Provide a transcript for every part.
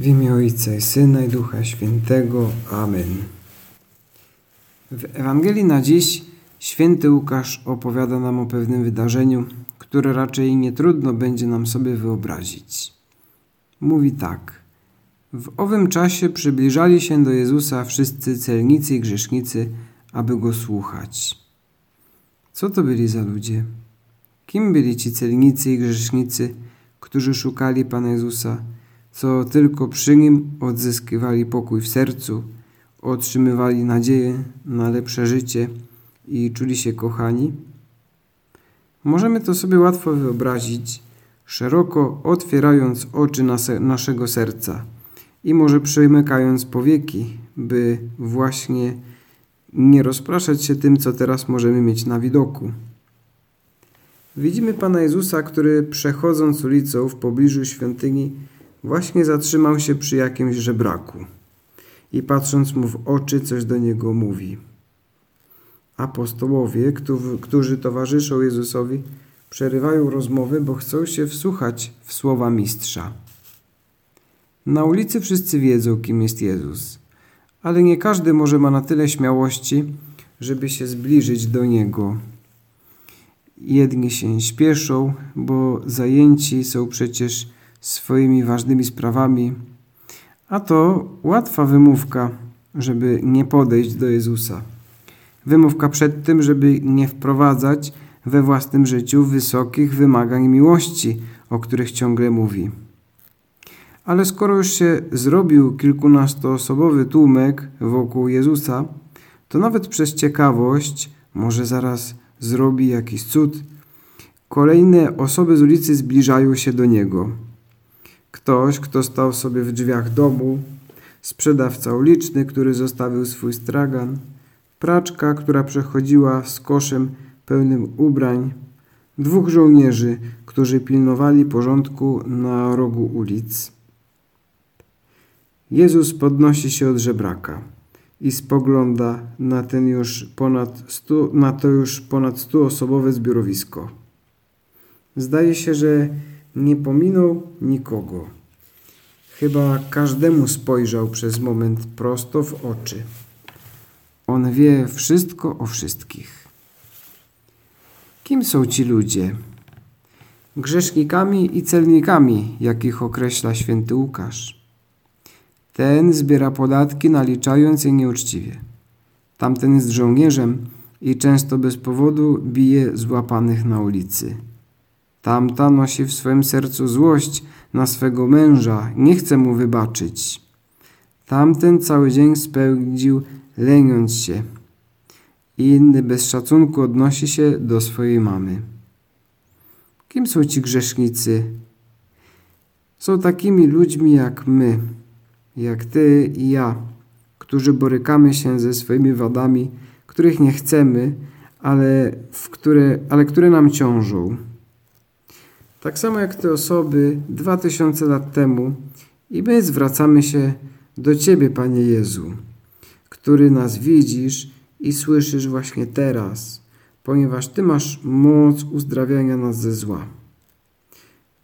W imię Ojca i Syna i Ducha Świętego. Amen. W Ewangelii na dziś święty Łukasz opowiada nam o pewnym wydarzeniu, które raczej nie trudno będzie nam sobie wyobrazić. Mówi tak. W owym czasie przybliżali się do Jezusa wszyscy celnicy i grzesznicy, aby Go słuchać. Co to byli za ludzie? Kim byli ci celnicy i grzesznicy, którzy szukali Pana Jezusa, co tylko przy Nim odzyskiwali pokój w sercu, otrzymywali nadzieję na lepsze życie i czuli się kochani? Możemy to sobie łatwo wyobrazić, szeroko otwierając oczy naszego serca i może przymykając powieki, by właśnie nie rozpraszać się tym, co teraz możemy mieć na widoku. Widzimy Pana Jezusa, który przechodząc ulicą w pobliżu świątyni właśnie zatrzymał się przy jakimś żebraku i patrząc mu w oczy coś do niego mówi. Apostołowie, którzy towarzyszą Jezusowi, przerywają rozmowy, bo chcą się wsłuchać w słowa mistrza. Na ulicy wszyscy wiedzą, kim jest Jezus, ale nie każdy może ma na tyle śmiałości, żeby się zbliżyć do Niego. Jedni się śpieszą, bo zajęci są przecież swoimi ważnymi sprawami, a to łatwa wymówka, żeby nie podejść do Jezusa. Wymówka przed tym, żeby nie wprowadzać we własnym życiu wysokich wymagań miłości, o których ciągle mówi. Ale skoro już się zrobił kilkunastoosobowy tłumek wokół Jezusa, to nawet przez ciekawość, może zaraz zrobi jakiś cud, kolejne osoby z ulicy zbliżają się do Niego. Ktoś, kto stał sobie w drzwiach domu, sprzedawca uliczny, który zostawił swój stragan, praczka, która przechodziła z koszem pełnym ubrań, dwóch żołnierzy, którzy pilnowali porządku na rogu ulic. Jezus podnosi się od żebraka i spogląda na, ten już ponad stu, na to już ponad stuosobowe zbiorowisko. Zdaje się, że nie pominął nikogo. Chyba każdemu spojrzał przez moment prosto w oczy. On wie wszystko o wszystkich. Kim są ci ludzie? Grzesznikami i celnikami, jakich określa święty Łukasz. Ten zbiera podatki, naliczając je nieuczciwie. Tamten jest żołnierzem i często bez powodu bije złapanych na ulicy. Tamta nosi w swoim sercu złość na swego męża, nie chce mu wybaczyć. Tamten cały dzień spędził leniąc się. Inny bez szacunku odnosi się do swojej mamy. Kim są ci grzesznicy? Są takimi ludźmi jak my, jak ty i ja, którzy borykamy się ze swoimi wadami, których nie chcemy, ale, w które, ale które nam ciążą. Tak samo jak te osoby dwa tysiące lat temu i my zwracamy się do Ciebie, Panie Jezu, który nas widzisz i słyszysz właśnie teraz, ponieważ Ty masz moc uzdrawiania nas ze zła.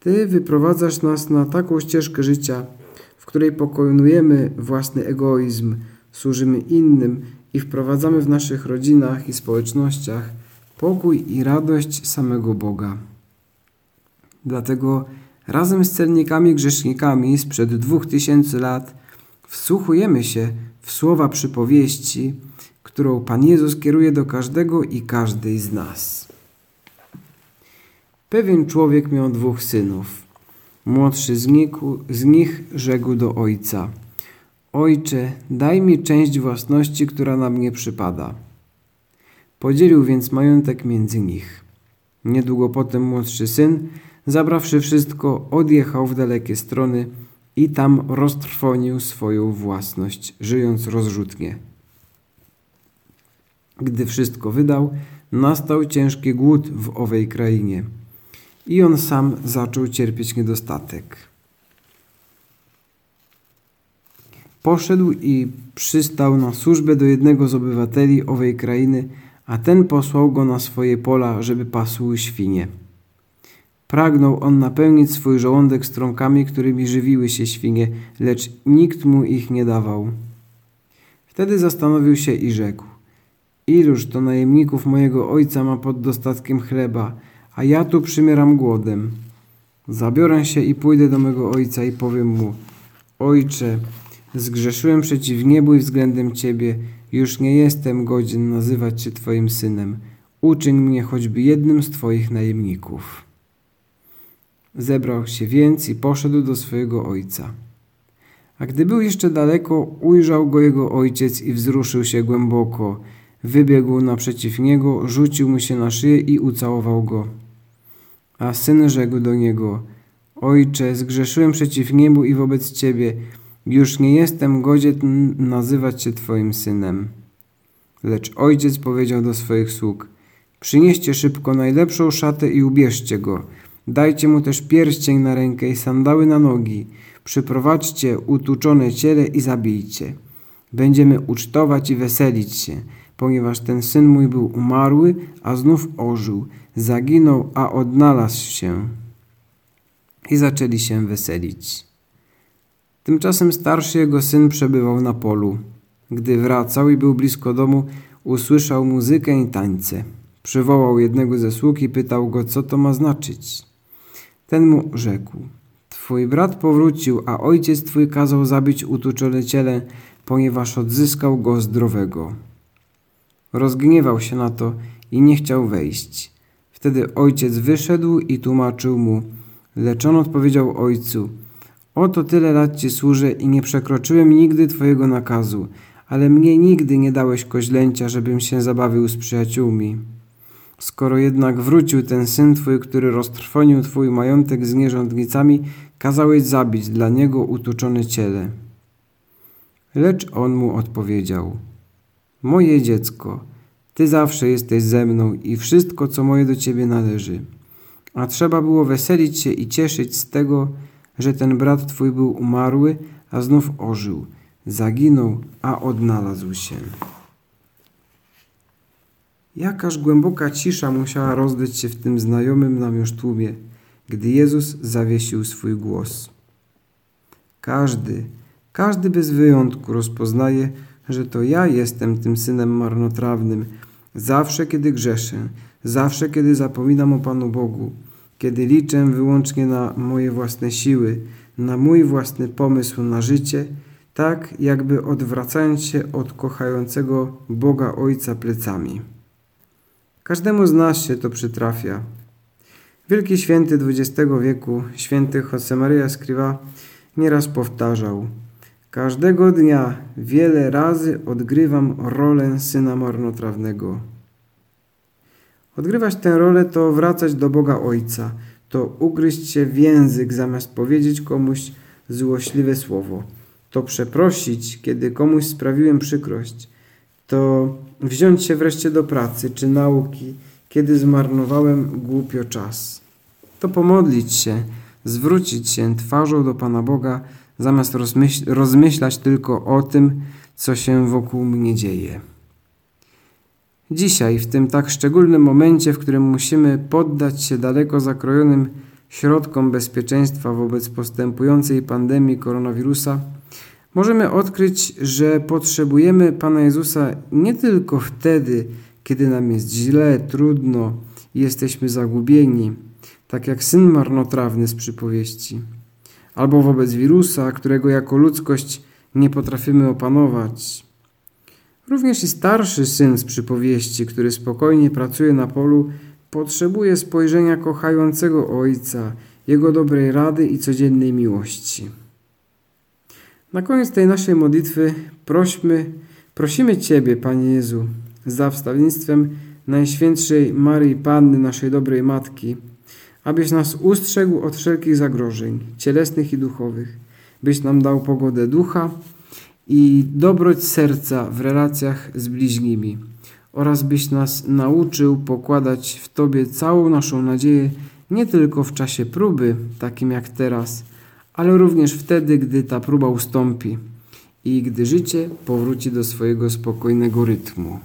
Ty wyprowadzasz nas na taką ścieżkę życia, w której pokonujemy własny egoizm, służymy innym i wprowadzamy w naszych rodzinach i społecznościach pokój i radość samego Boga. Dlatego razem z celnikami grzesznikami sprzed dwóch tysięcy lat wsłuchujemy się w słowa przypowieści, którą Pan Jezus kieruje do każdego i każdej z nas. Pewien człowiek miał dwóch synów. Młodszy z nich, z nich rzekł do ojca: Ojcze, daj mi część własności, która na mnie przypada. Podzielił więc majątek między nich. Niedługo potem młodszy syn Zabrawszy wszystko, odjechał w dalekie strony i tam roztrwonił swoją własność, żyjąc rozrzutnie. Gdy wszystko wydał, nastał ciężki głód w owej krainie i on sam zaczął cierpieć niedostatek. Poszedł i przystał na służbę do jednego z obywateli owej krainy, a ten posłał go na swoje pola, żeby pasł świnie. Pragnął on napełnić swój żołądek strąkami, którymi żywiły się świnie, lecz nikt mu ich nie dawał. Wtedy zastanowił się i rzekł: Iluż to najemników mojego ojca ma pod dostatkiem chleba, a ja tu przymieram głodem. Zabiorę się i pójdę do mego ojca i powiem mu: Ojcze, zgrzeszyłem przeciw niebu i względem ciebie, już nie jestem godzien nazywać się twoim synem. Uczyń mnie choćby jednym z twoich najemników. Zebrał się więc i poszedł do swojego ojca. A gdy był jeszcze daleko, ujrzał go jego ojciec i wzruszył się głęboko. Wybiegł naprzeciw niego, rzucił mu się na szyję i ucałował go. A syn rzekł do niego: Ojcze, zgrzeszyłem przeciw niebu i wobec ciebie. Już nie jestem godzien nazywać się twoim synem. Lecz ojciec powiedział do swoich sług: Przynieście szybko najlepszą szatę i ubierzcie go. Dajcie mu też pierścień na rękę i sandały na nogi. Przyprowadźcie utuczone ciele i zabijcie. Będziemy ucztować i weselić się, ponieważ ten syn mój był umarły, a znów ożył. Zaginął, a odnalazł się. I zaczęli się weselić. Tymczasem starszy jego syn przebywał na polu. Gdy wracał i był blisko domu, usłyszał muzykę i tańce. Przywołał jednego ze sług i pytał go, co to ma znaczyć. Ten mu rzekł, twój brat powrócił, a ojciec twój kazał zabić utuczone ciele, ponieważ odzyskał go zdrowego. Rozgniewał się na to i nie chciał wejść. Wtedy ojciec wyszedł i tłumaczył mu, lecz on odpowiedział ojcu, oto tyle lat ci służę i nie przekroczyłem nigdy twojego nakazu, ale mnie nigdy nie dałeś koźlęcia, żebym się zabawił z przyjaciółmi. Skoro jednak wrócił ten syn twój, który roztrwonił twój majątek z nierządnicami, kazałeś zabić dla niego utuczone ciele. Lecz on mu odpowiedział: Moje dziecko, ty zawsze jesteś ze mną i wszystko, co moje do ciebie należy. A trzeba było weselić się i cieszyć z tego, że ten brat twój był umarły, a znów ożył, zaginął, a odnalazł się. Jakaż głęboka cisza musiała rozdać się w tym znajomym nam już tłumie, gdy Jezus zawiesił swój głos. Każdy, każdy bez wyjątku rozpoznaje, że to ja jestem tym synem marnotrawnym, zawsze kiedy grzeszę, zawsze kiedy zapominam o Panu Bogu, kiedy liczę wyłącznie na moje własne siły, na mój własny pomysł na życie, tak jakby odwracając się od kochającego Boga Ojca plecami. Każdemu z nas się to przytrafia. Wielki święty XX wieku, święty Josemaria Escriva, nieraz powtarzał Każdego dnia wiele razy odgrywam rolę syna marnotrawnego. Odgrywać tę rolę to wracać do Boga Ojca, to ugryźć się w język zamiast powiedzieć komuś złośliwe słowo, to przeprosić, kiedy komuś sprawiłem przykrość, to wziąć się wreszcie do pracy czy nauki, kiedy zmarnowałem głupio czas. To pomodlić się, zwrócić się twarzą do Pana Boga, zamiast rozmyśl rozmyślać tylko o tym, co się wokół mnie dzieje. Dzisiaj, w tym tak szczególnym momencie, w którym musimy poddać się daleko zakrojonym środkom bezpieczeństwa wobec postępującej pandemii koronawirusa, możemy odkryć, że potrzebujemy Pana Jezusa nie tylko wtedy, kiedy nam jest źle, trudno i jesteśmy zagubieni, tak jak syn marnotrawny z przypowieści, albo wobec wirusa, którego jako ludzkość nie potrafimy opanować. Również i starszy syn z przypowieści, który spokojnie pracuje na polu, potrzebuje spojrzenia kochającego ojca, jego dobrej rady i codziennej miłości. Na koniec tej naszej modlitwy prośmy, prosimy Ciebie, Panie Jezu, za wstawiennictwem Najświętszej Maryi Panny, naszej dobrej Matki, abyś nas ustrzegł od wszelkich zagrożeń, cielesnych i duchowych, byś nam dał pogodę ducha i dobroć serca w relacjach z bliźnimi oraz byś nas nauczył pokładać w Tobie całą naszą nadzieję nie tylko w czasie próby, takim jak teraz, ale również wtedy, gdy ta próba ustąpi i gdy życie powróci do swojego spokojnego rytmu.